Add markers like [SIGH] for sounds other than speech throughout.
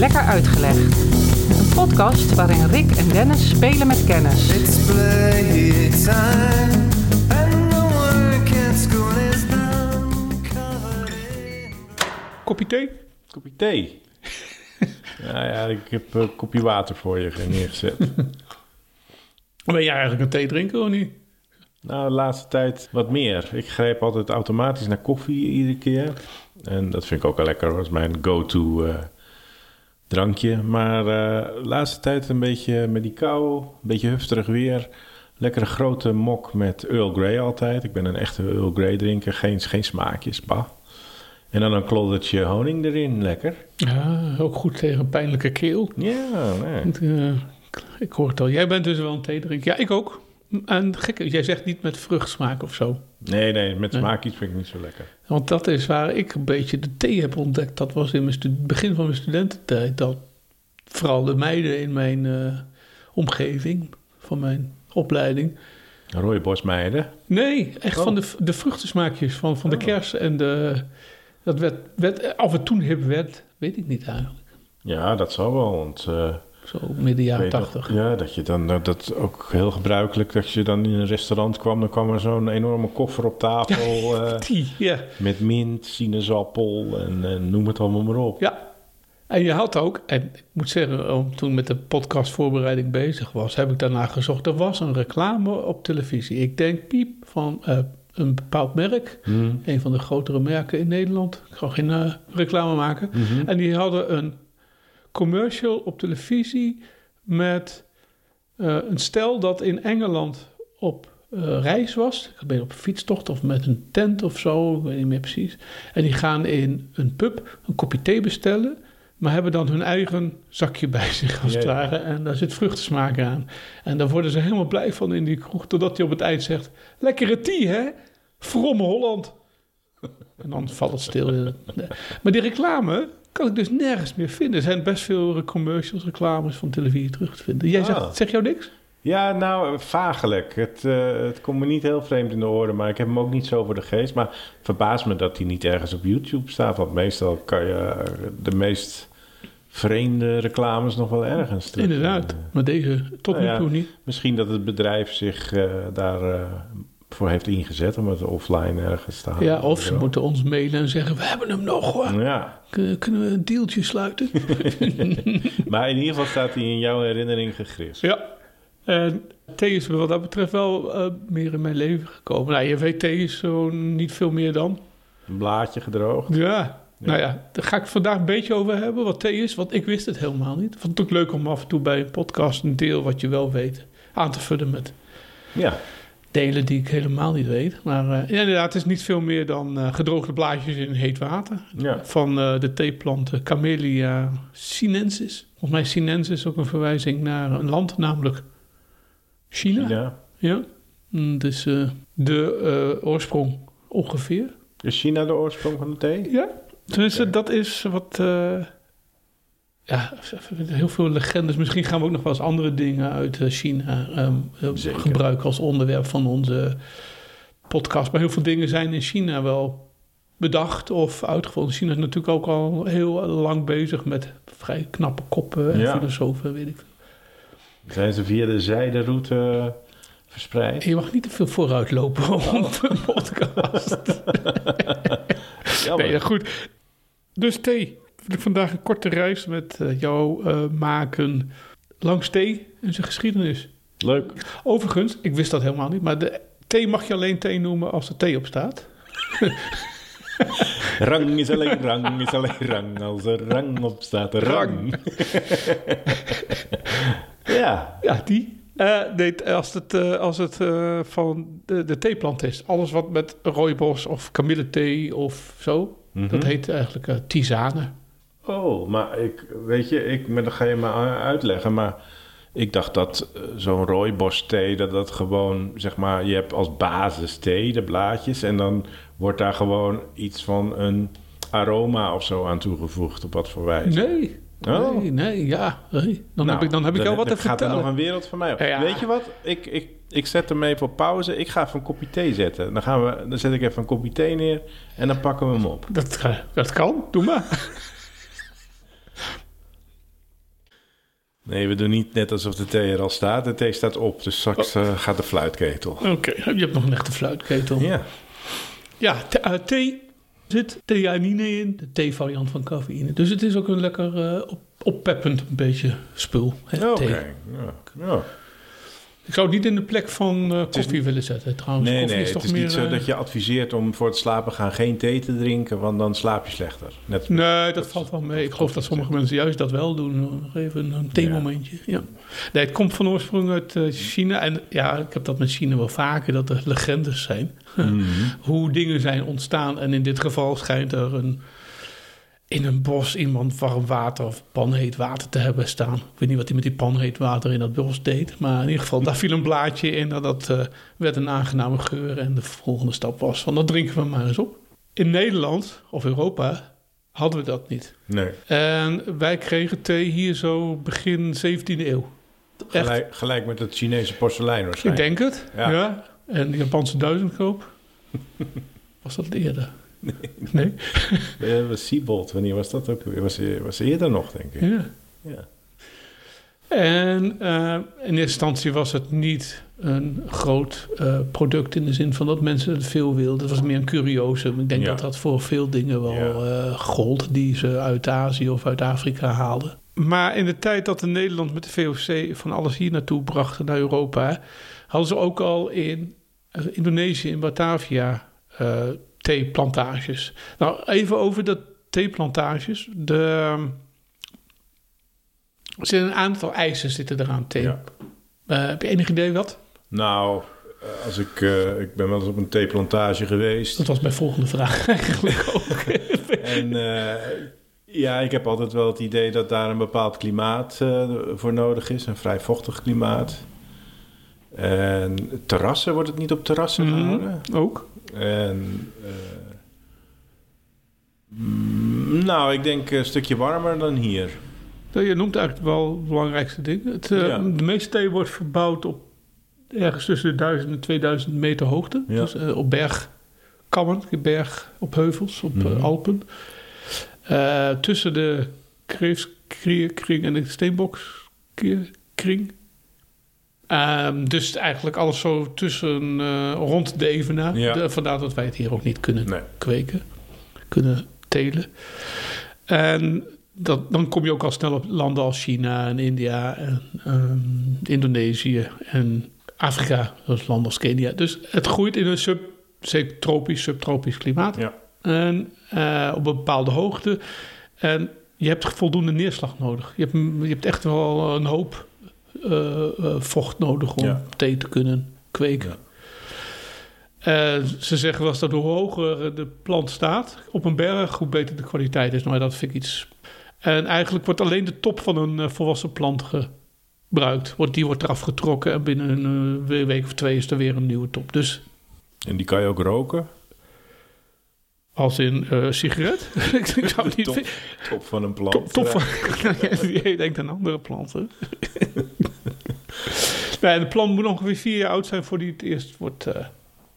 Lekker Uitgelegd. Een podcast waarin Rick en Dennis spelen met kennis. It's playtime, and the work at school is now covered in. Kopje thee? Kopje thee. [LAUGHS] nou ja, ik heb een kopje water voor je neergezet. [LAUGHS] Ben jij eigenlijk een thee drinken of niet? nou, de laatste tijd wat meer. Ik greep altijd automatisch naar koffie iedere keer. En dat vind ik ook wel lekker. Dat is mijn go-to eh, drankje. Maar eh, de laatste tijd een beetje met die kou, een beetje hufterig weer. Lekkere grote mok met Earl Grey altijd. Ik ben een echte Earl Grey drinker. Geen, geen smaakjes, bah. En dan een kloddertje honing erin, lekker. Ja, ook goed tegen een pijnlijke keel. Ja, nee. Eh, ik hoor het al. Jij bent dus wel een thee drinker. Ja, ik ook. En gek, jij zegt niet met vruchtsmaak of zo. Nee, nee, met Nee. smaakjes vind ik niet zo lekker. Want dat is waar ik een beetje de thee heb ontdekt. Dat was in mijn stu- begin van mijn studententijd. Dat vooral de meiden in mijn eh, omgeving, van mijn opleiding. Rooibosmeiden. Nee, echt Oh. van de, de vruchtensmaakjes van, van de Oh. kers. En de, dat werd, werd, of het toen hip werd, weet ik niet eigenlijk. Ja, dat zal wel, want... eh, Zo midden jaren tachtig. Ja, dat je dan... Dat, ook heel gebruikelijk, dat je dan in een restaurant kwam... dan kwam er zo'n enorme koffer op tafel... [LAUGHS] eh, Die, ja. met mint, sinaasappel en, en noem het allemaal maar op. ja. En je had ook, en ik moet zeggen, toen ik met de podcastvoorbereiding bezig was, heb ik daarna gezocht. Er was een reclame op televisie. Ik denk piep van eh, een bepaald merk. Hm. Een van de grotere merken in Nederland. Ik ga geen eh, reclame maken. Mhm. En die hadden een commercial op televisie met eh, een stel dat in Engeland op eh, reis was. Ik ben op een fietstocht of met een tent of zo, ik weet niet meer precies. En die gaan in een pub een kopje thee bestellen, maar hebben dan hun eigen zakje bij [LAUGHS] zich als het Ja, ja. ware. En daar zit vruchtensmaak aan. En daar worden ze helemaal blij van in die kroeg, totdat hij op het eind zegt, lekkere thee hè, Vromme Holland. En dan valt het stil. [LAUGHS] Maar die reclame kan ik dus nergens meer vinden. Er zijn best veel commercials, reclames van televisie terug te vinden. Jij Ah. zegt, zeg jou niks? Ja, nou, vagelijk. Het, eh, het komt me niet heel vreemd in de oren, maar ik heb hem ook niet zo voor de geest. Maar het verbaast me dat hij niet ergens op YouTube staat. Want meestal kan je eh, de meest vreemde reclames nog wel ergens terug Inderdaad. Maar deze tot Nou nu ja. toe niet. Misschien dat het bedrijf zich eh, daarvoor voor heeft ingezet om het offline ergens te halen. Ja, of ze moeten ons mailen en zeggen, we hebben hem nog hoor. Ja, Kun- Kunnen we een deeltje sluiten? [LAUGHS] maar in ieder geval staat hij in jouw herinnering gegrift. ja. En thee is wat dat betreft wel eh, meer in mijn leven gekomen. Nou, je weet, thee is zo niet veel meer dan. Een blaadje gedroogd. Ja. Nou ja, daar ga ik het vandaag een beetje over hebben, wat thee is. Want ik wist het helemaal niet. Ik vond het ook leuk om af en toe bij een podcast een deel wat je wel weet aan te vullen met Ja, delen die ik helemaal niet weet. Maar eh, ja, inderdaad, het is niet veel meer dan eh, gedroogde blaadjes in heet water. ja. Van eh, de theeplant eh, Camellia sinensis. Volgens mij sinensis is ook een verwijzing naar een land, namelijk China. China. Ja. Mm, Dus eh, de eh, oorsprong ongeveer. Is China de oorsprong van de thee? Ja. Tenminste, Oké. dat is wat... ja, heel veel legendes. Misschien gaan we ook nog wel eens andere dingen uit eh, China ehm, eh, gebruiken als onderwerp van onze podcast. Maar heel veel dingen zijn in China wel bedacht of uitgevonden. China is natuurlijk ook al heel lang bezig met vrij knappe koppen en Ja. filosofen, weet ik veel. Zijn ze via de zijderoute verspreid? Je mag niet te veel vooruit lopen op een podcast. [LAUGHS] Nee, ja, goed. Dus thee. Wil ik vandaag een korte reis met eh, jou eh, maken langs thee en zijn geschiedenis. Leuk. Overigens, ik wist dat helemaal niet, maar de thee mag je alleen thee noemen als er thee op staat. [LAUGHS] Rang is alleen rang, is alleen rang. Als er rang op staat, rang. [LAUGHS] ja, Ja, die. Eh, nee, als het, als het van de, de theeplant is. Alles wat met rooibos of kamillethee of zo. Mhm. Dat heet eigenlijk tisane. Oh, maar ik, weet je, ik, maar dat ga je me uitleggen, maar ik dacht dat eh, zo'n rooibos thee, dat dat gewoon, zeg maar, je hebt als basis thee, de blaadjes, en dan wordt daar gewoon iets van een aroma of zo aan toegevoegd, op wat voor wijze. Nee. Oh. Nee, nee, ja. nee. Dan Nou, heb ik, dan heb ik jou wat te dan gaat er vertellen. nog een wereld van mij op. Ja. Weet je wat? Ik, ik, ik zet hem even op pauze. Ik ga even een kopje thee zetten. Dan, gaan we, dan zet ik even een kopje thee neer en dan pakken we hem op. Dat, eh, dat kan, doe maar. Nee, we doen niet net alsof de thee er al staat. De thee staat op, dus straks Oh. eh, gaat de fluitketel. Oké, je hebt nog een echte fluitketel. Ja, Ja, eh, thee zit theanine in, de theevariant van cafeïne. Dus het is ook een lekker eh, op, oppeppend een beetje spul. Hè, oké. thee. Ja. Ja. Ik zou het niet in de plek van eh, is koffie willen zetten trouwens. Nee, koffie nee, is het toch is meer... niet zo eh, dat je adviseert om voor het slapen gaan geen thee te drinken, want dan slaap je slechter. Net Nee, dat valt wel mee. Ik geloof dat sommige mensen juist dat wel doen. Nog even een theemomentje. Ja. Nee, het komt van oorsprong uit eh, China. En ja, ik heb dat met China wel vaker, dat er legendes zijn. [LAUGHS] Mhm. Hoe dingen zijn ontstaan. En in dit geval schijnt er een, in een bos iemand warm water of panheet water te hebben staan. Ik weet niet wat hij met die panheet water in dat bos deed. Maar in ieder geval, daar viel een blaadje in. En dat eh, werd een aangename geur. En de volgende stap was van, dat drinken we maar eens op. In Nederland of Europa hadden we dat niet. Nee, En wij kregen thee hier zo begin 17e eeuw. Echt, gelijk, gelijk met het Chinese porselein ik waarschijnlijk. denk het. Ja. Ja. En de Japanse duizendkoop. [LAUGHS] Was dat eerder? Nee. nee? [LAUGHS] Eh, was Siebold, wanneer was dat ook? weer? Was, was eerder nog, denk ik. Ja. Ja. En eh, in eerste instantie was het niet een groot eh, product in de zin van dat mensen het veel wilden. Het was meer een curiosum. Ik denk Ja. dat dat voor veel dingen wel Ja. gold die ze uit Azië of uit Afrika haalden. Maar in de tijd dat de Nederland met de VOC van alles hier naartoe brachten naar Europa, hadden ze ook al in Indonesië, in Batavia, theeplantages. Nou, even over de theeplantages. De, er zitten een aantal eisen zitten eraan thee. Ja. Eh, heb je enig idee wat? Nou, eh, als ik, eh, ik ben wel eens op een theeplantage geweest. Dat was mijn volgende vraag [LAUGHS] eigenlijk ook. En ja, ik heb altijd wel het idee dat daar een bepaald klimaat voor nodig is. Een vrij vochtig klimaat. En terrassen, wordt het niet op terrassen gehouden? ook. En eh, mm, nou, ik denk een stukje warmer dan hier. Je noemt eigenlijk wel het belangrijkste ding. Het, eh, Ja. De meeste thee wordt verbouwd op ergens tussen de 1000 en 2000 meter hoogte. Ja. Dus eh, op bergkammen, berg, op heuvels, op eh, Mhm. Alpen. Eh, tussen de kreeftkring en de steenbokskring. Ehm, dus eigenlijk alles zo tussen eh, rond de Evenaar. Ja. De- vandaar dat wij het hier ook niet kunnen Nee. kweken, kunnen telen. En dat, dan kom je ook al snel op landen als China en India en ehm, Indonesië en Afrika, zoals landen als Kenia. Dus het groeit in een sub, tropisch, subtropisch klimaat. Ja. En eh, op een bepaalde hoogte. En je hebt voldoende neerslag nodig. Je hebt, je hebt echt wel een hoop vocht nodig om Ja. thee te kunnen kweken. Eh, ze zeggen wel eens dat hoe hoger de plant staat op een berg, hoe beter de kwaliteit is. Nou, dat vind ik iets. En eigenlijk wordt alleen de top van een eh, volwassen plant gebruikt. Wordt, die wordt eraf getrokken en binnen een eh, week of twee is er weer een nieuwe top. Dus En die kan je ook roken. Als in eh sigaret. [LAUGHS] ik zou niet Top, top van een plant. Top, top van. [LAUGHS] Je denkt aan andere planten. [LAUGHS] nee, de plant moet ongeveer vier jaar oud zijn voordat het eerst wordt eh,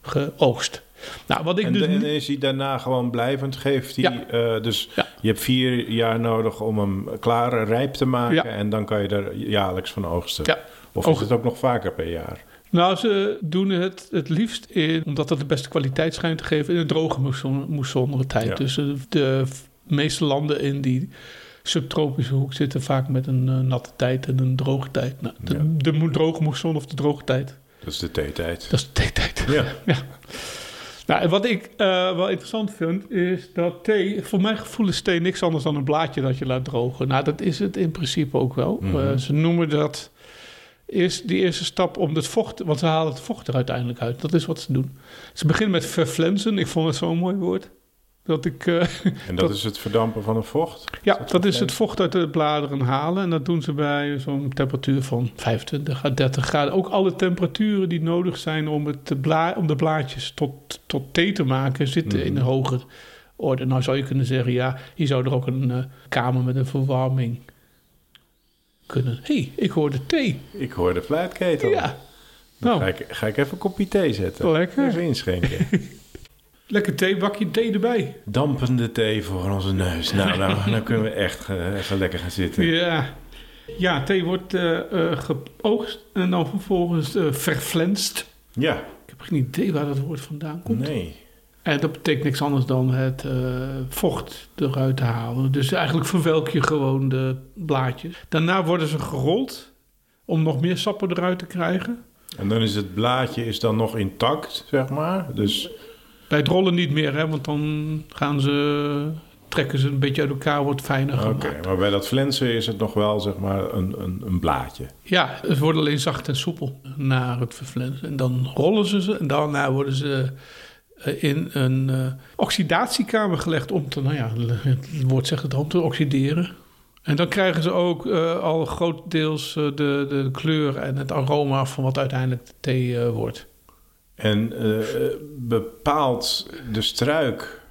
geoogst. Nou, wat ik En, dus. en is hij daarna gewoon blijvend? Geeft hij, Ja. eh, dus Ja. je hebt vier jaar nodig om hem klaar, rijp te maken. Ja. En dan kan je er jaarlijks van oogsten. Of is het ook nog vaker per jaar? Nou, ze doen het het liefst in, omdat het de beste kwaliteit schijnt te geven, in een droge moesson- moessonnige tijd. Ja. Dus eh, de meeste landen in die subtropische hoek zitten vaak met een eh, natte tijd en een droge tijd. Nou, de, Ja. de droge moesson of de droge tijd, Dat is de theetijd. dat is de theetijd. [LAUGHS] Ja. Nou, en wat ik eh, wel interessant vind, is dat thee, voor mijn gevoel is thee niks anders dan een blaadje dat je laat drogen. Nou, dat is het in principe ook wel. Mhm. Ze noemen dat eerst die eerste stap om het vocht, want ze halen het vocht er uiteindelijk uit. Dat is wat ze doen. Ze beginnen met verflensen. Ik vond het zo'n mooi woord. Dat ik, eh, [LAUGHS] En dat, Dat- is het verdampen van een vocht? ja, dat dat is het vocht uit de bladeren halen. En dat doen ze bij zo'n temperatuur van 25 à 30 graden. Ook alle temperaturen die nodig zijn om, het bla om de blaadjes tot, tot thee te maken, zitten Mhm. in een hoge orde. Nou zou je kunnen zeggen, ja, hier zou er ook een eh, kamer met een verwarming kunnen. Hé, hey, ik hoorde thee. Ik hoor de fluitketel. Ja, Dan nou, ga, ik, ga ik even een kopje thee zetten. lekker. Even inschenken. [LAUGHS] Lekker thee, bakje thee erbij. Dampende thee voor onze neus. Nou, nou dan kunnen we echt even lekker gaan zitten. Ja. Ja, thee wordt eh, geoogst en dan vervolgens eh verflenst. Ja, Ik heb geen idee waar dat woord vandaan komt. nee. En dat betekent niks anders dan het eh, vocht eruit te halen. Dus eigenlijk verwelk je gewoon de blaadjes. Daarna worden ze gerold om nog meer sappen eruit te krijgen. En dan is het blaadje is dan nog intact, zeg maar. Dus Bij het rollen niet meer, hè, want dan gaan ze, trekken ze een beetje uit elkaar, wordt fijner Oké, maar bij dat flensen is het nog wel zeg maar een, een, een blaadje. Ja, het wordt alleen zacht en soepel na het verflensen. En dan rollen ze ze en daarna worden ze eh, in een eh, oxidatiekamer gelegd om te, nou ja, het woord zegt het om te oxideren. En dan krijgen ze ook eh, al grotendeels eh, de, de kleur en het aroma van wat uiteindelijk de thee eh, wordt. En eh, bepaalt de struik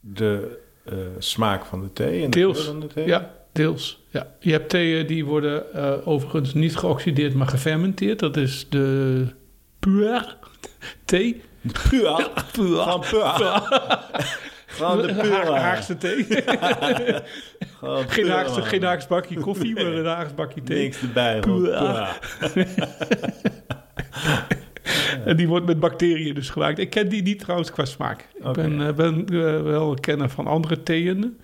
de eh, smaak van de thee en de Deels, kleur van de thee? Ja, deels. Ja. Je hebt theeën die worden eh, overigens niet geoxideerd, maar gefermenteerd. Dat is de puer thee. Puur. Puer. Gewoon puur. Gewoon de Haagse thee. Geen, Haagse, geen Haagse bakje koffie, maar een Haagse bakje thee. Niks erbij. puur. [LAUGHS] En die wordt met bacteriën dus gemaakt. Ik ken die niet trouwens qua smaak. Ik ben, eh, ben eh, wel een kenner van andere theeën.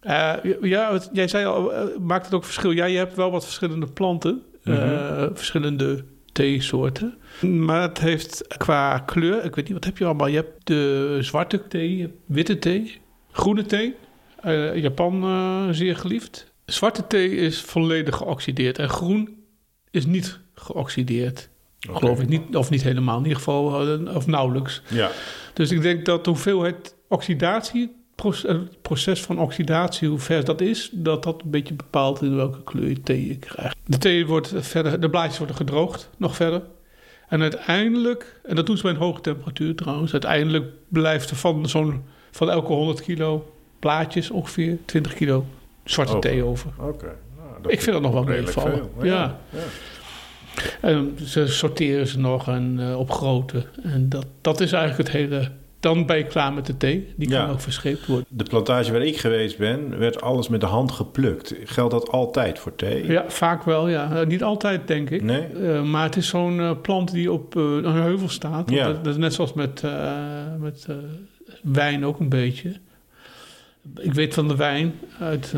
Eh, ja, jij zei al, maakt het ook verschil? Ja, je hebt wel wat verschillende planten. Mhm. verschillende theesoorten. Maar het heeft qua kleur... Ik weet niet, wat heb je allemaal? Je hebt de zwarte thee, je hebt witte thee, groene thee. Eh, Japan eh, zeer geliefd. Zwarte thee is volledig geoxideerd. En groen is niet geoxideerd. Geloof ik niet, of niet helemaal, in ieder geval, eh, of nauwelijks. Ja, Dus ik denk dat de hoeveelheid oxidatie, het proces van oxidatie, hoe ver dat is, dat dat een beetje bepaalt in welke kleur je thee je krijgt. De thee wordt verder, de blaadjes worden gedroogd, nog verder. En uiteindelijk, en dat doen ze bij een hoge temperatuur trouwens, uiteindelijk blijft er van zo'n, van elke 100 kilo blaadjes ongeveer 20 kilo zwarte thee over. oké. Nou, Ik vind dat nog wel meevallen. Ja. ja. En ze sorteren ze nog en uh, op grootte. En dat, dat is eigenlijk het hele... Dan ben je klaar met de thee. Die kan Ja. ook verscheept worden. De plantage waar ik geweest ben, werd alles met de hand geplukt. Geldt dat altijd voor thee? Ja, vaak wel, ja. Eh, niet altijd, denk ik. Nee? Eh, maar het is zo'n eh, plant die op een heuvel staat. Ja. Dat, dat is net zoals met, met wijn ook een beetje. Ik weet van de wijn uit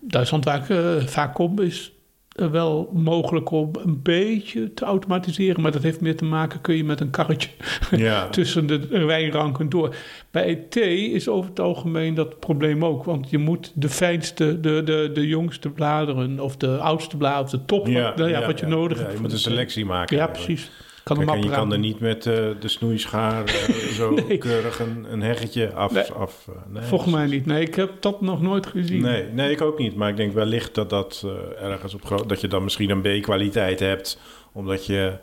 Duitsland, waar ik vaak kom, is wel mogelijk om een beetje te automatiseren. Maar dat heeft meer te maken, kun je met een karretje [LAUGHS] Ja. tussen de wijnranken door. Bij thee is over het algemeen dat probleem ook. Want je moet de fijnste, de, de, de jongste bladeren... of de oudste bladeren, of de top, wat, nou ja, wat je nodig ja, hebt. Je moet een selectie maken. Ja, eigenlijk. precies. Kan Kijk, en je kan er niet met eh, de snoeischaar eh, [LAUGHS] zo Nee. keurig een, een heggetje af... Nee. af eh, nee, Volgens mij niet. Nee, ik heb dat nog nooit gezien. Nee, nee, ik ook niet. Maar ik denk wellicht dat dat ergens op dat je dan misschien een B-kwaliteit hebt... omdat je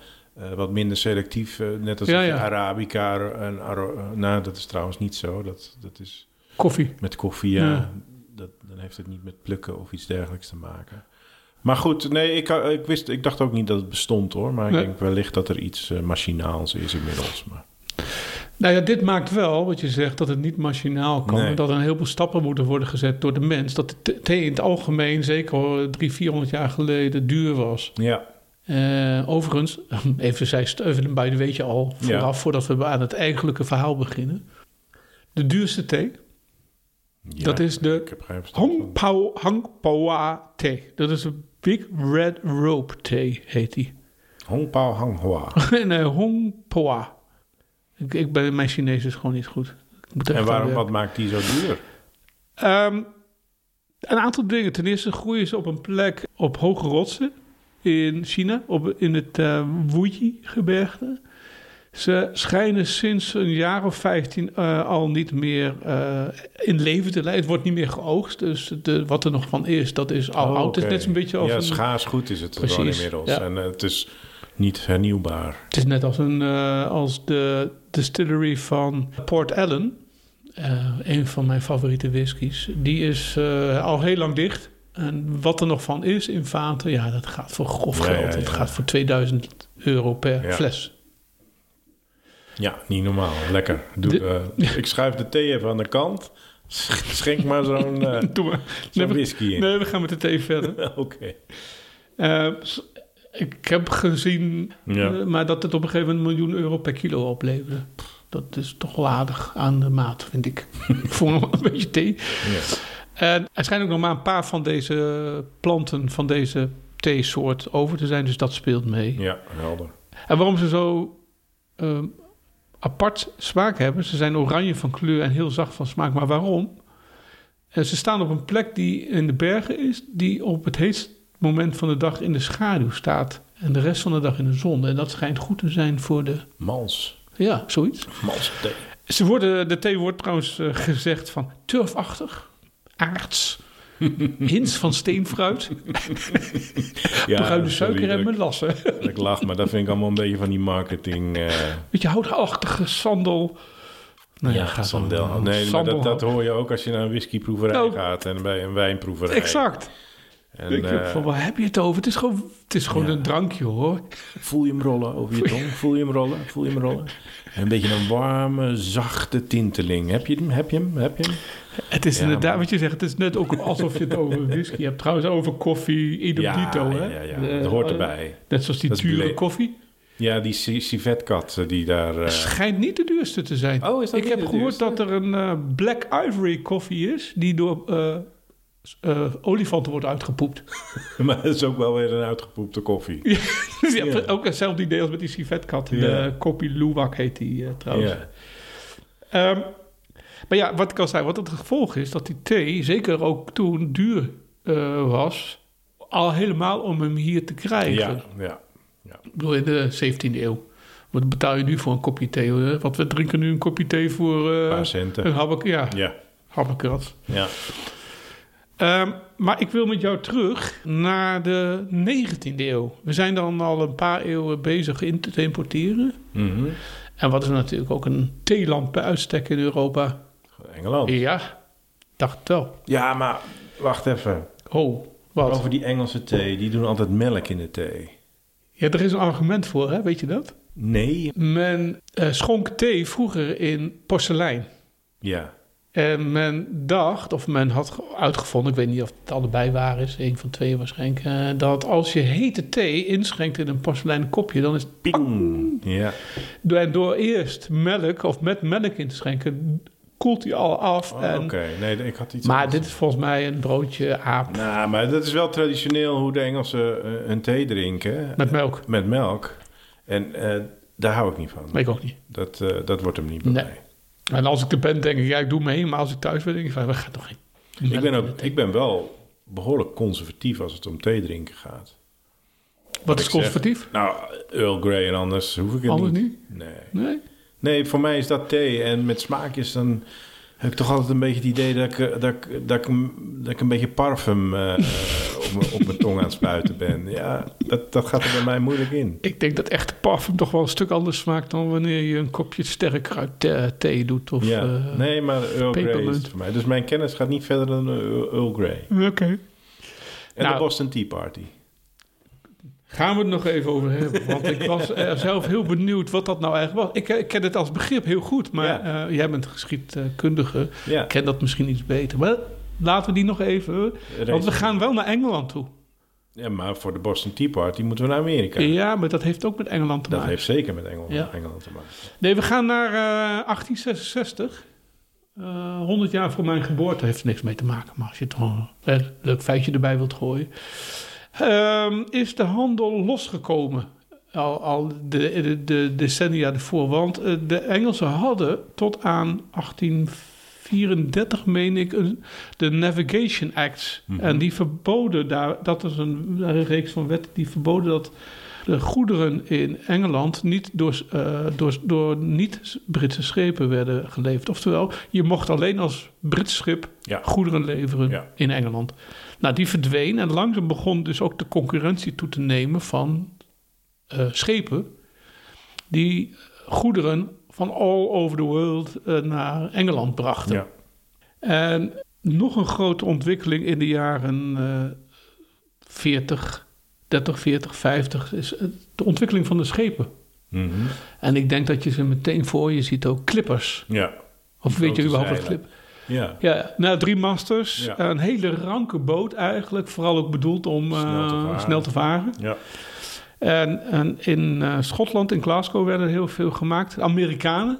wat minder selectief... net als Ja. Arabica en... Nou, dat is trouwens niet zo. Dat, dat is Koffie. met koffie, ja. Ja. Dat, dan heeft het niet met plukken of iets dergelijks te maken. Maar goed, nee, ik, ik, wist, ik dacht ook niet dat het bestond hoor. Maar ik Nee. denk wellicht dat er iets eh, machinaals is inmiddels. Maar, Nou ja, dit maakt wel, wat je zegt, dat het niet machinaal kan. Nee. Dat er een heleboel stappen moeten worden gezet door de mens. Dat de thee in het algemeen, zeker al drie, 400 jaar geleden, duur was. ja, Eh, overigens, [LAUGHS] even, zij even bij, weet je al, vooraf, Ja. voordat we aan het eigenlijke verhaal beginnen. De duurste thee, ja, dat is de Hangpawa thee. Dat is een Big Red Rope thee, heet die. Hong Pao Hang Hoa. [LAUGHS] nee, Hongpawa. Ik, ik ben, mijn Chinees is gewoon niet goed. Ik moet En waarom, wat maakt die zo duur? Ehm, een aantal dingen. Ten eerste groeien ze op een plek op hoge rotsen in China, op, in het uh, Wuyi-gebergte. Ze schijnen sinds een jaar of 15 uh, al niet meer uh, in leven te leiden. Het wordt niet meer geoogst. Dus de, wat er nog van is, dat is al Oh, oud. Het is net zo'n beetje als Ja, een, schaars goed is het Precies, gewoon inmiddels. ja. En eh, het is niet hernieuwbaar. Het is net als, een, als de distillery van Port Ellen. Een van mijn favoriete whiskies. Die is al heel lang dicht. En wat er nog van is in vaten, ja, dat gaat voor grof geld. ja, Dat gaat voor 2000 euro per Ja. fles. Ja, niet normaal. Lekker. Doe, De- eh, ik schuif de thee even aan de kant. Schenk maar zo'n [LAUGHS] Doe maar. zo'n Nee, we, whisky in. nee, we gaan met de thee verder. [LAUGHS] Oké. Eh, ik heb gezien, Ja. maar dat het op een gegeven moment een miljoen euro per kilo opleverde. Pff, Dat is toch wel aardig aan de maat, vind ik. [LAUGHS] Voor nog wel een beetje thee. Ja. En er schijnen ook nog maar een paar van deze planten, van deze theesoort over te zijn. Dus dat speelt mee. ja, helder. En waarom ze zo ehm, apart smaak hebben. Ze zijn oranje van kleur en heel zacht van smaak. Maar waarom? En ze staan op een plek die in de bergen is, die op het heetste moment van de dag in de schaduw staat. En de rest van de dag in de zon. En dat schijnt goed te zijn voor de. Mals. Ja, zoiets. Mals thee. Ze worden, de thee wordt trouwens eh, gezegd van turfachtig, aards, [LAUGHS] hints van steenfruit, bruine suiker en melassen. ik- lach, maar dat vind ik allemaal een beetje van die marketing. eh Beetje houtachtige sandel. Nou ja, gaat sandel. dan- Nee, maar dat, dat hoor je ook als je naar een whiskyproeverij Nou, gaat en bij een wijnproeverij. Exact. En, ik heb eh, van, waar heb je het over? Het is gewoon, het is gewoon Ja. een drankje hoor. voel je hem rollen over je tong? Voel je hem rollen? Voel je hem rollen? En een beetje een warme, zachte tinteling. Heb je hem? Heb je hem? Heb je hem? Het is Ja, inderdaad wat je zegt. Het is net ook alsof je het over whisky hebt. Trouwens over koffie, idem Ja, dito. Hè? ja, ja, dat hoort eh, erbij. Net zoals die dure koffie. Ja, die ci- civetkat eh, die daar... eh, Schijnt niet de duurste te zijn. Oh, is dat ik heb gehoord duurste? dat er een Black Ivory koffie is... die door olifanten wordt uitgepoept. [LAUGHS] maar dat is ook wel weer een uitgepoepte koffie. [LAUGHS] Dus je Ja. hebt ook hetzelfde idee als met die civetkat. De Kopi Luwak heet die trouwens. Ja. Maar ja, wat ik al zei, wat het gevolg is dat die thee, zeker ook toen duur eh, was, al helemaal om hem hier te krijgen. Ja, ja. Ik bedoel, in de 17e eeuw. Wat betaal je nu voor een kopje thee? hoor? Want we drinken nu een kopje thee voor Een eh paar centen. een habbek, ja, Ja, ja. Ehm, maar ik wil met jou terug naar de 19e eeuw. We zijn dan al een paar eeuwen bezig in te importeren. Mhm. En wat is natuurlijk ook een theeland bij uitstek in Europa? Engeland. Ja, dacht het wel. Ja, maar wacht even. Oh, wat? Over die Engelse thee. Die doen altijd melk in de thee. Ja, er is een argument voor, hè? weet je dat? Nee. Men eh, schonk thee vroeger in porselein. Ja. En men dacht, of men had ge- uitgevonden, ik weet niet of het allebei waar is, een van twee waarschijnlijk, eh, dat als je hete thee inschenkt in een porseleinen kopje, dan is het Ping. Ja. en door eerst melk of met melk in te schenken, koelt hij al af. Oh, en, Oké. Nee, ik had iets Maar anders. dit is volgens mij een broodje aap Nou, maar dat is wel traditioneel hoe de Engelsen eh, hun thee drinken. met melk. Met melk. En eh, daar hou ik niet van. Ik ook niet. Dat, eh, dat wordt hem niet bij Nee. mij. En als ik er ben, denk ik, ja, ik doe mee. Maar als ik thuis ben, denk ik van, we gaan toch geen... Ik ben, ook, ik ben wel behoorlijk conservatief als het om thee drinken gaat. Wat is zeg. conservatief? Nou, Earl Grey en anders hoef ik het Anders niet. niet? Nee. Nee? Nee, voor mij is dat thee. En met smaakjes dan heb ik toch altijd een beetje het idee dat ik, eh, dat ik, dat ik, een- dat ik een beetje parfum [LAUGHS] eh, op, mijn- op mijn tong aan het spuiten ben. Ja, dat, dat gaat er bij mij moeilijk in. Ik denk dat echte parfum toch wel een stuk anders smaakt dan wanneer je een kopje sterk thee doet. Of, ja, eh, nee, maar Earl Grey is het voor mij. Dus mijn kennis gaat niet verder dan Earl Grey. Oké. En Nou. de Boston Tea Party. Gaan we het nog even over hebben. Want ik was [LAUGHS] zelf heel benieuwd wat dat nou eigenlijk was. Ik, ik ken het als begrip heel goed. Maar Ja. eh, jij bent geschiedkundige. Ja, ken dat misschien iets beter. Maar laten we die nog even... Want we gaan wel naar Engeland toe. Ja, maar voor de Boston Tea Party moeten we naar Amerika. Ja, maar dat heeft ook met Engeland te Dat maken. heeft zeker met Engel, Ja. Engeland te maken. Nee, we gaan naar eh, 1866. Eh 100 jaar voor mijn geboorte heeft er niks mee te maken. Maar als je toch een eh, leuk feitje erbij wilt gooien. Ehm, is de handel losgekomen. Al, al de, de, de decennia ervoor. Want eh, de Engelsen hadden tot aan 1834, meen ik, de Navigation Acts. Mhm. En die verboden daar, dat is een, een reeks van wetten die verboden dat de goederen in Engeland niet door, eh, door, door niet-Britse schepen werden geleverd. Oftewel, je mocht alleen als Brits schip Ja. goederen leveren Ja. in Engeland. Nou, die verdween en langzaam begon dus ook de concurrentie toe te nemen van eh, schepen die goederen van all over the world eh, naar Engeland brachten. Ja. En nog een grote ontwikkeling in de jaren eh 40, 30, 40, 50 is eh, de ontwikkeling van de schepen. Mhm. En ik denk dat je ze meteen voor je ziet ook clippers. ja. Of weet je überhaupt wat zeilen. Ja. Ja, nou, drie masters. Ja. Een hele ranke boot eigenlijk. Vooral ook bedoeld om eh, Snel te varen. snel te varen. Ja. En, en in eh, Schotland, in Glasgow, werden er heel veel gemaakt. De Amerikanen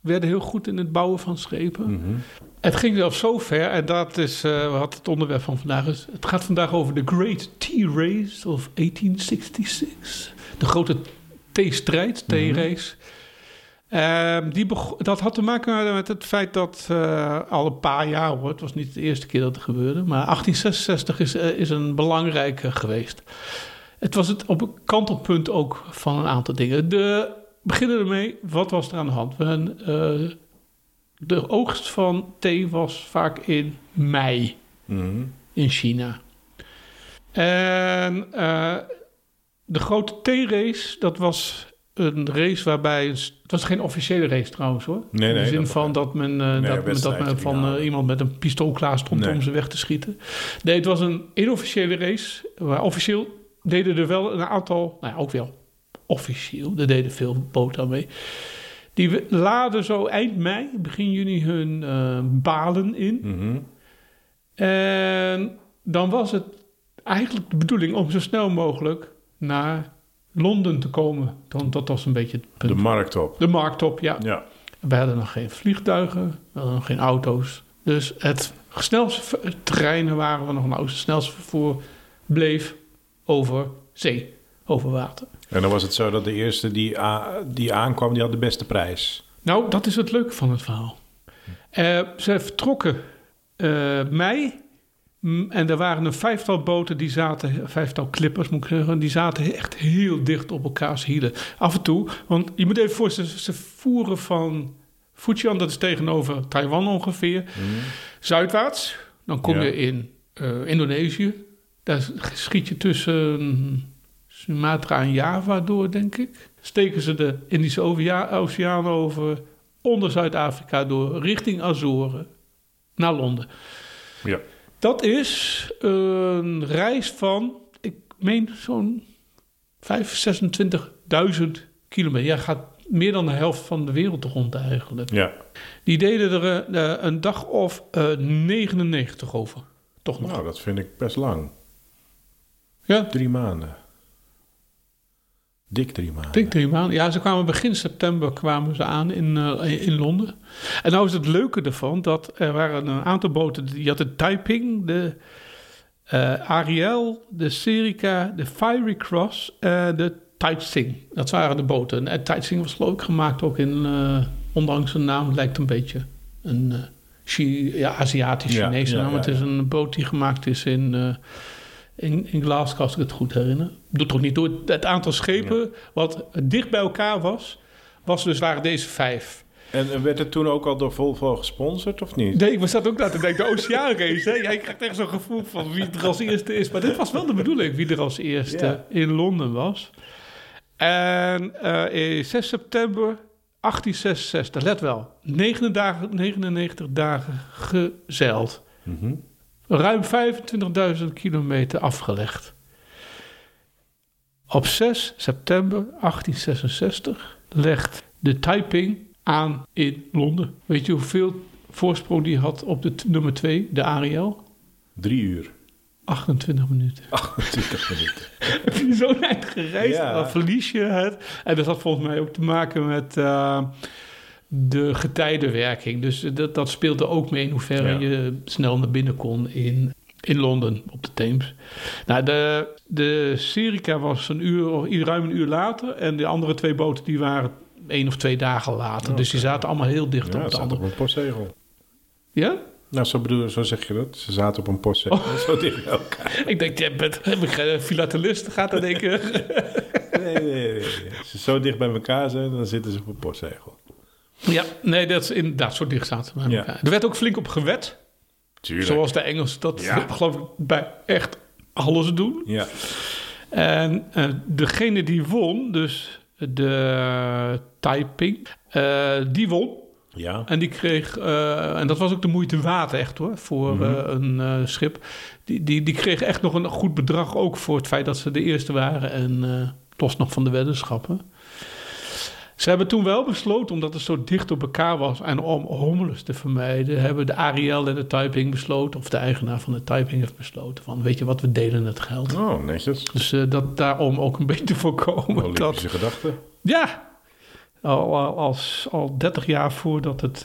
werden heel goed in het bouwen van schepen. Mhm. Het ging zelfs zo ver, en dat is eh, wat het onderwerp van vandaag is. Het gaat vandaag over de Great Tea Race of 1866. De grote theestrijd, theerace. Ehm, die dat had te maken met het feit dat eh, al een paar jaar, hoor, het was niet de eerste keer dat het gebeurde, maar 1866 is, eh, is een belangrijke geweest. Het was het op een kantelpunt ook van een aantal dingen. De, we beginnen ermee, wat was er aan de hand? We, eh, de oogst van thee was vaak in mei Mhm. in China. En de grote theerace, dat was een race waarbij... Het was geen officiële race trouwens hoor. Nee, in de nee, zin dat- van dat men, eh, Nee, dat, dat men van eh, iemand met een pistool klaar stond Nee. om ze weg te schieten. Nee, het was een inofficiële race. Maar officieel deden er wel een aantal... Nou ja, ook wel officieel. Er deden veel boten aan mee. Die laden zo eind mei, begin juni hun eh, balen in. Mhm. En dan was het eigenlijk de bedoeling om zo snel mogelijk naar Londen te komen. Dan, dat was een beetje het punt. De De, markt op. markt op, ja. Ja. We hadden nog geen vliegtuigen, we hadden nog geen auto's. Dus het snelste treinen waren we nog nou. Het snelste vervoer bleef over zee, over water. En dan was het zo dat de eerste die, die aankwam, die had de beste prijs. Nou, dat is het leuke van het verhaal. Eh, ze vertrokken eh, mei. Mm, En er waren een vijftal boten die zaten, vijftal klippers moet ik zeggen, die zaten echt heel dicht op elkaars hielen. Af en toe, want je moet even voorstellen, ze voeren van Fujian, dat is tegenover Taiwan ongeveer, zuidwaarts. Dan kom Ja. je in eh, Indonesië. Daar schiet je tussen Sumatra en Java door, denk ik. Steken ze de Indische Oceaan over, onder Zuid-Afrika door, richting Azoren, naar Londen. Ja. Dat is een reis van, ik meen zo'n 25.000, 26.000 kilometer. Ja, gaat meer dan de helft van de wereld rond eigenlijk. Ja. Die deden er eh, een dag of eh, 99 over. Toch nog. Nou, dat vind ik best lang. ja, Drie maanden. Dik drie maanden. dik drie maanden. Ja, ze kwamen begin september kwamen ze aan in, eh, in Londen. En nou is het leuke ervan dat er waren een aantal boten. Je had de Taiping, de eh, Ariel, de Serica, de Fiery Cross en de Taitsing. Dat waren de boten. En Taitsing was geloof ik gemaakt ook in, eh, ondanks zijn naam, lijkt een beetje een ja, Aziatisch-Chinese Ja, ja, naam. ja, Het is een boot die gemaakt is in, in, in Glasgow, als ik het goed herinner. Doet toch niet door. Het aantal schepen wat dicht bij elkaar was, was dus waren deze vijf. En werd het toen ook al door Volvo gesponsord of niet? Nee, ik zat ook naar te denken, de oceaanrace. Hè? Ja, je krijgt echt zo'n gevoel van wie er als eerste is. Maar dit was wel de bedoeling, wie er als eerste Ja. in Londen was. En eh, in 6 september 1866, let wel, 99 dagen, 99 dagen gezeild. Mhm. Ruim 25.000 kilometer afgelegd. Op 6 september 1866 legt de Taiping aan in Londen. Weet je hoeveel voorsprong die had op de nummer 2, de Ariel? Drie uur. 28 minuten. 28 minuten. [LAUGHS] Heb je zo'n eind gereisd, Ja. dan verlies je het. En dat had volgens mij ook te maken met eh, de getijdenwerking. Dus dat, dat speelde ook mee in hoeverre Ja. je snel naar binnen kon in, in Londen op de Theems. Nou, de, de Serica was een uur, of ruim een uur later. En de andere twee boten die waren één of twee dagen later. Dus die zaten allemaal heel dicht Ja, op zat op een postzegel. Ja? Nou, zo, bedoel, zo zeg je dat. Ze zaten op een postzegel. Oh. Zo dicht bij elkaar. Ik denk, je bent eh, filatelist, gaat er denken. Nee, nee, nee, nee. Als ze zo dicht bij elkaar zijn, dan zitten ze op een postzegel. Ja, nee, dat is inderdaad bij Ja. elkaar. Er werd ook flink op gewet. Tuurlijk. Zoals de Engelsen dat geloof ik bij echt alles doen. Ja. En eh, degene die won, dus de Taiping, eh, die won. Ja. En die kreeg, eh, en dat was ook de moeite waard echt hoor, voor Mhm. een schip. Die, die, die kreeg echt nog een goed bedrag ook voor het feit dat ze de eerste waren. En los nog van de weddenschappen. Ze hebben toen wel besloten, omdat het zo dicht op elkaar was en om hommeles te vermijden, hebben de Ariel en de Taiping besloten, of de eigenaar van de Taiping heeft besloten van, weet je wat, we delen het geld. Oh, netjes. Dus eh, dat daarom ook een [LAUGHS] beetje voorkomen dat, Olympische gedachten. ja, al, al, als, al 30 jaar voordat het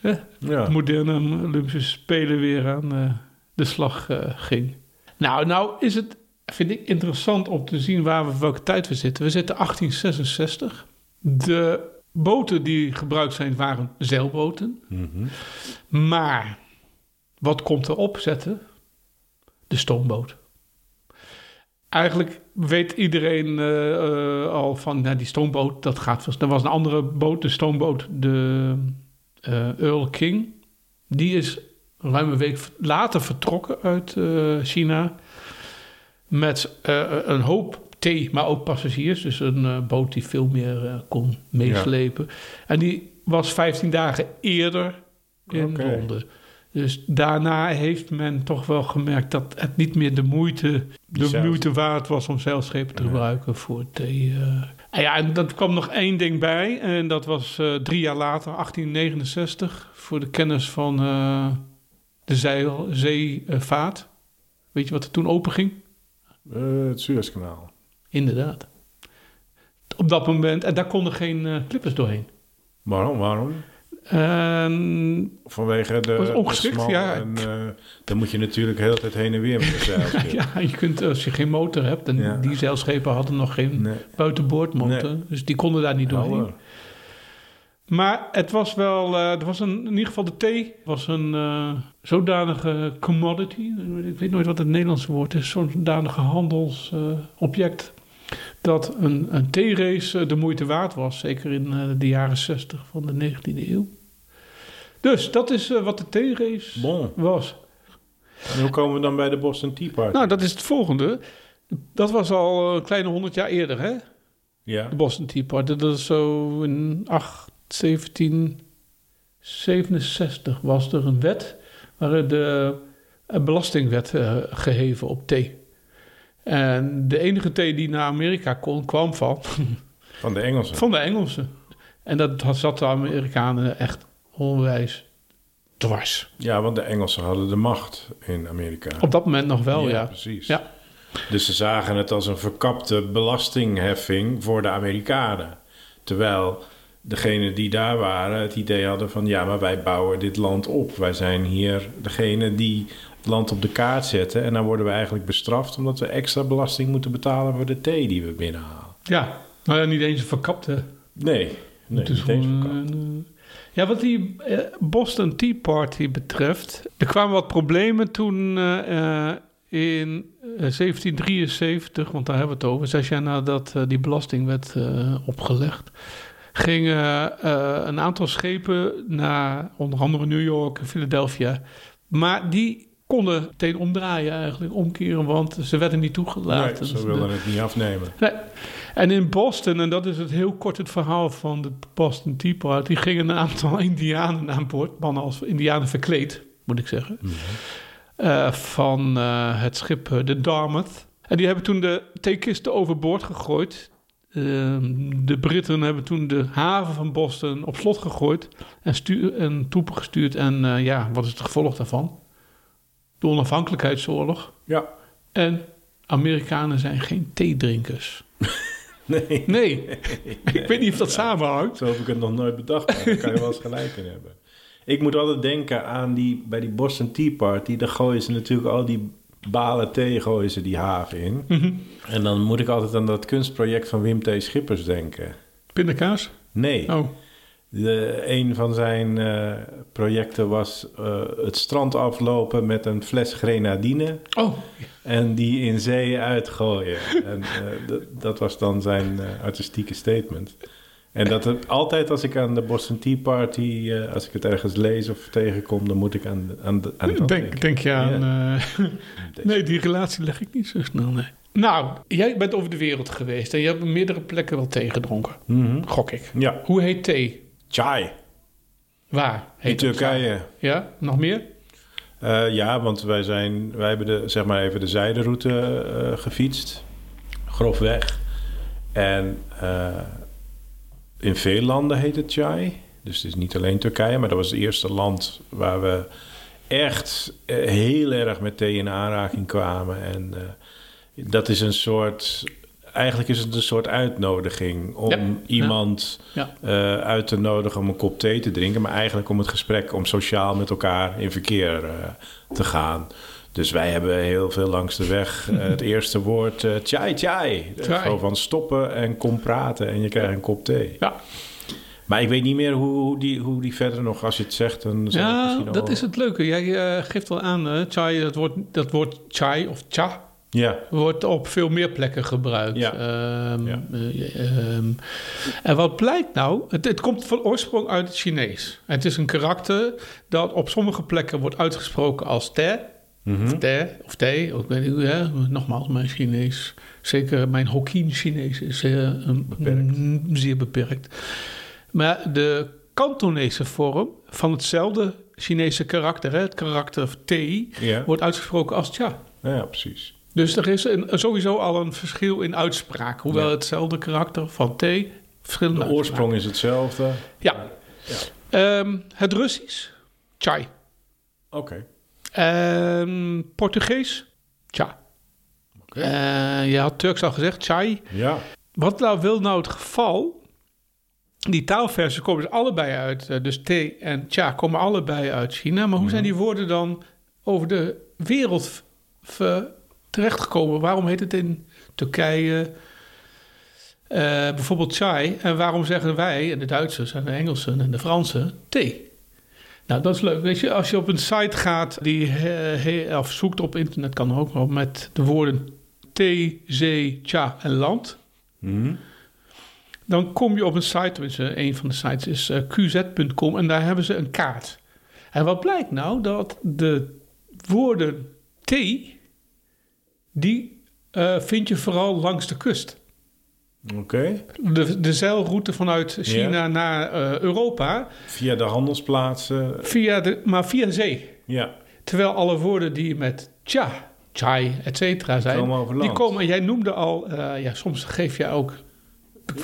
eh, Ja. moderne Olympische Spelen weer aan eh, de slag ging. Nou, nou is het, vind ik interessant om te zien waar we welke tijd we zitten. We zitten 1866. De boten die gebruikt zijn waren zeilboten. Mhm. Maar wat komt er op zetten? De stoomboot. Eigenlijk weet iedereen eh, eh, al van nou, die stoomboot, dat gaat. Er was een andere boot, de stoomboot, de eh, Earl King. Die is ruim een week later vertrokken uit China. Met een hoop thee, maar ook passagiers. Dus een eh, boot die veel meer eh, kon meeslepen. En die was 15 dagen eerder in. Londen. Dus daarna heeft men toch wel gemerkt dat het niet meer de moeite, de moeite waard was om zeilschepen te Ja. gebruiken voor thee. eh. En ja, en dat kwam nog één ding bij. En dat was drie jaar later, 1869, voor de kennis van de zeil, zeevaart. Weet je wat er toen open ging? Eh, het Suezkanaal. Inderdaad. Op dat moment, en daar konden geen eh klippers doorheen. Waarom? Waarom? En, Vanwege de... Was ongeschikt, de ja. En, eh, dan moet je natuurlijk de hele tijd heen en weer met de zeilschip. [LAUGHS] ja, je kunt, als je geen motor hebt, en Ja. die zeilschepen hadden nog geen Nee. buitenboordmotor, Nee. dus die konden daar niet doorheen. Maar het was wel, eh, er was een, in ieder geval de thee was een eh, zodanige commodity. Ik weet nooit wat het Nederlandse woord is. Zo'n zodanige handelsobject. Dat een, een theerace eh, de moeite waard was. Zeker in eh, de jaren 60 van de 19e eeuw. Dus dat is eh, wat de Bon. was. En hoe komen we dan bij de Boston Tea Party? Nou, dat is het volgende. Dat was al een kleine 100 jaar eerder, hè? ja. De Boston Tea Party. Dat is zo in 8, 1767 was er een wet waarin de een belasting werd eh, geheven op thee. En de enige thee die naar Amerika kon, kwam van, [LAUGHS] Van de Engelsen. van de Engelsen. En dat had- zat de Amerikanen echt onwijs dwars. Ja, want de Engelsen hadden de macht in Amerika. Op dat moment nog wel, ja. precies. Ja. Dus ze zagen het als een verkapte belastingheffing voor de Amerikanen. Terwijl degenen die daar waren het idee hadden van... ja, maar wij bouwen dit land op. Wij zijn hier degene die land op de kaart zetten... en dan worden we eigenlijk bestraft... omdat we extra belasting moeten betalen voor de thee die we binnenhalen. Ja, nou ja, niet eens een verkapte. Nee, nee Het is niet eens gewoon, verkapt. eh, ja, wat die eh, Boston Tea Party betreft. Er kwamen wat problemen toen eh, in eh, 1773, want daar hebben we het over, zes jaar nadat eh, die belasting werd opgelegd. Gingen een aantal schepen naar onder andere New York en Philadelphia. Maar die konden meteen omdraaien eigenlijk, omkeren, want ze werden niet toegelaten. Nee, ze wilden het niet afnemen. Nee. En in Boston, en dat is het heel kort het verhaal van de Boston Tea Party, gingen een aantal [LAUGHS] Indianen aan boord, mannen als Indianen verkleed, moet ik zeggen, eh, van eh, het schip eh, de Dartmouth. En die hebben toen de theekisten overboord gegooid. Ehm, de Britten hebben toen de haven van Boston op slot gegooid en, en troepen gestuurd. En ja, wat is het gevolg daarvan? De onafhankelijkheidsoorlog. Ja, En Amerikanen zijn geen theedrinkers. [LAUGHS] nee. Nee, ik weet niet of dat samenhangt. Zo heb ik het nog nooit bedacht, maar daar kan je wel eens gelijk in hebben. Ik moet altijd denken aan die, bij die Boston Tea Party, daar gooien ze natuurlijk al die balen thee, gooien ze die haven in. Mhm. En dan moet ik altijd aan dat kunstproject van Wim T. Schippers denken. Pindakaas? Nee, Oh, de, een van zijn eh, projecten was eh, het strand aflopen met een fles grenadine oh. en die in zee uitgooien. en eh, [LAUGHS] dat was dan zijn artistieke statement. En dat het, altijd als ik aan de Boston Tea Party, als ik het ergens lees of tegenkom, dan moet ik aan, aan, aan dat denk, denken. denk je aan... [LAUGHS] nee, die relatie leg ik niet zo snel, nee. Nou, jij bent over de wereld geweest en je hebt op meerdere plekken wel thee gedronken. Mhm. Gok ik. Ja, Hoe heet thee? Chai Waar in? Turkije. Ja, nog meer? Eh, ja, want wij, zijn, wij hebben de, zeg maar even de zijderoute eh, gefietst. Grofweg. En eh, In veel landen heet het chai. Dus het is niet alleen Turkije, maar dat was het eerste land waar we echt heel erg met thee in aanraking kwamen. En dat is een soort. Eigenlijk is het een soort uitnodiging om Ja, iemand Ja. eh, uit te nodigen om een kop thee te drinken, maar eigenlijk om het gesprek, om sociaal met elkaar in verkeer eh, te gaan. Dus wij hebben heel veel langs de weg eh, [LAUGHS] het eerste woord chai chai. Gewoon van stoppen en kom praten en je krijgt een kop thee. Ja, Maar ik weet niet meer hoe, die, hoe die verder nog, als je het zegt, dan ja dat al- is het leuke. Jij geeft wel aan, chai, dat woord, dat woord chai of cha Ja, wordt op veel meer plekken gebruikt. Ja. Ehm, Ja. eh, ehm, en wat blijkt nou? Het, het komt van oorsprong uit het Chinees. Het is een karakter dat op sommige plekken wordt uitgesproken als te. Mhm. Of te, of ik weet niet hoe, hè? nogmaals, mijn Chinees, zeker mijn Hokkien-Chinees is zeer, een- Beperkt. mm, zeer beperkt. Maar de Kantonese vorm van hetzelfde Chinese karakter, hè, het karakter T, ja. wordt uitgesproken als tja. ja, precies. Dus er is een, sowieso al een verschil in uitspraak, hoewel Ja. hetzelfde karakter van T verschillende De oorsprong is hetzelfde. uitspraak. Ja. Ehm, het Russisch, chai. Oké. Ehm, Portugees, cha. Eh, je had Turks al gezegd, chai. Ja. Wat nou wil nou het geval? Die taalversen komen dus allebei uit. eh, Dus thee en cha komen allebei uit China. Maar hoe zijn die woorden dan over de wereld v- v- terechtgekomen? Waarom heet het in Turkije eh, bijvoorbeeld chai? En waarom zeggen wij, en de Duitsers en de Engelsen en de Fransen, thee? Nou, dat is leuk. Weet je, als je op een site gaat die he- of zoekt op internet, kan ook wel met de woorden thee, zee, cha en land. Mhm. Dan kom je op een site, tenminste een van de sites is eh, qz.com en daar hebben ze een kaart. En wat blijkt nou? Dat de woorden thee, die eh, vind je vooral langs de kust. Oké. De, de zeilroute vanuit China naar eh, Europa, Via de handelsplaatsen. via de, maar via zee. Ja. Terwijl alle woorden die met cha, chai, et cetera zijn, Komen over die komen. Jij noemde al, eh, ja, soms geef je ook,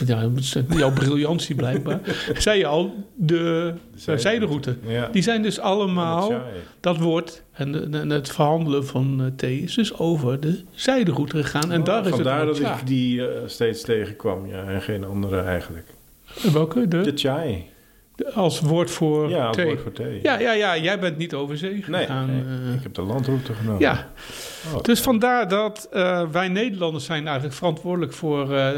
ja, jouw briljantie blijkbaar, zei je al, de, de zijderoute. Ja. Die zijn dus allemaal, dat woord en, en het verhandelen van eh, thee is dus over de zijderoute gegaan. En Oh, daar is het Vandaar dat ik die eh, steeds tegenkwam. Ja, en geen andere eigenlijk. Welke? De, De chai. de- als woord voor Ja, als thee. woord voor thee. Ja, ja, ja, jij bent niet over zee gegaan. nee, eh. ik heb de landroute genomen. ja, Oh, dus vandaar dat eh, wij Nederlanders zijn eigenlijk verantwoordelijk voor, eh,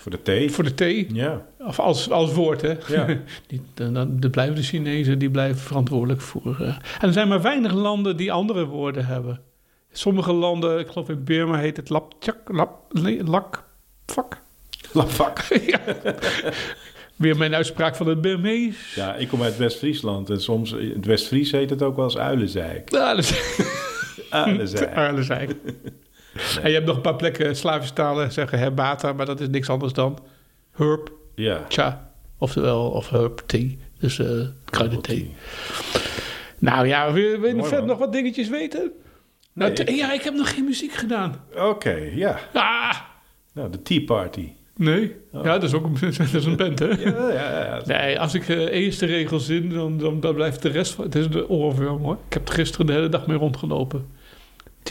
Voor de thee. voor de thee. Ja. Of als, als woord, hè. Ja. [LAUGHS] Die, dan, blijven de Chinezen, die blijven verantwoordelijk voor... eh. En er zijn maar weinig landen die andere woorden hebben. Sommige landen, ik geloof in Burma heet het lapchak, lap, nee, lakvak. Lafak. [LAUGHS] [LAUGHS] ja. Weer mijn uitspraak van het Burmees. Ja, ik kom uit West-Friesland. En soms, in het West-Fries heet het ook wel eens Uilenzijk. Ja, dat is... En je hebt nog een paar plekken Slavische talen zeggen herbata, maar dat is niks anders dan herb, Ja. cha, oftewel, of herb thee. Dus eh kruidenthee. Nou ja, wil wil je Mooi, verder nog wat dingetjes weten? Nou, ja, ik heb nog geen muziek gedaan. Oké, ja. Ah, Nou, de Tea Party. nee. Ja, dat is ook een, [LAUGHS] dat is een band, hè? Ja, ja, ja. Nee, als ik eh eerst de regels zin, dan, dan, dan blijft de rest van... Het is de oorworm, hoor. Ik heb er gisteren de hele dag mee rondgelopen. T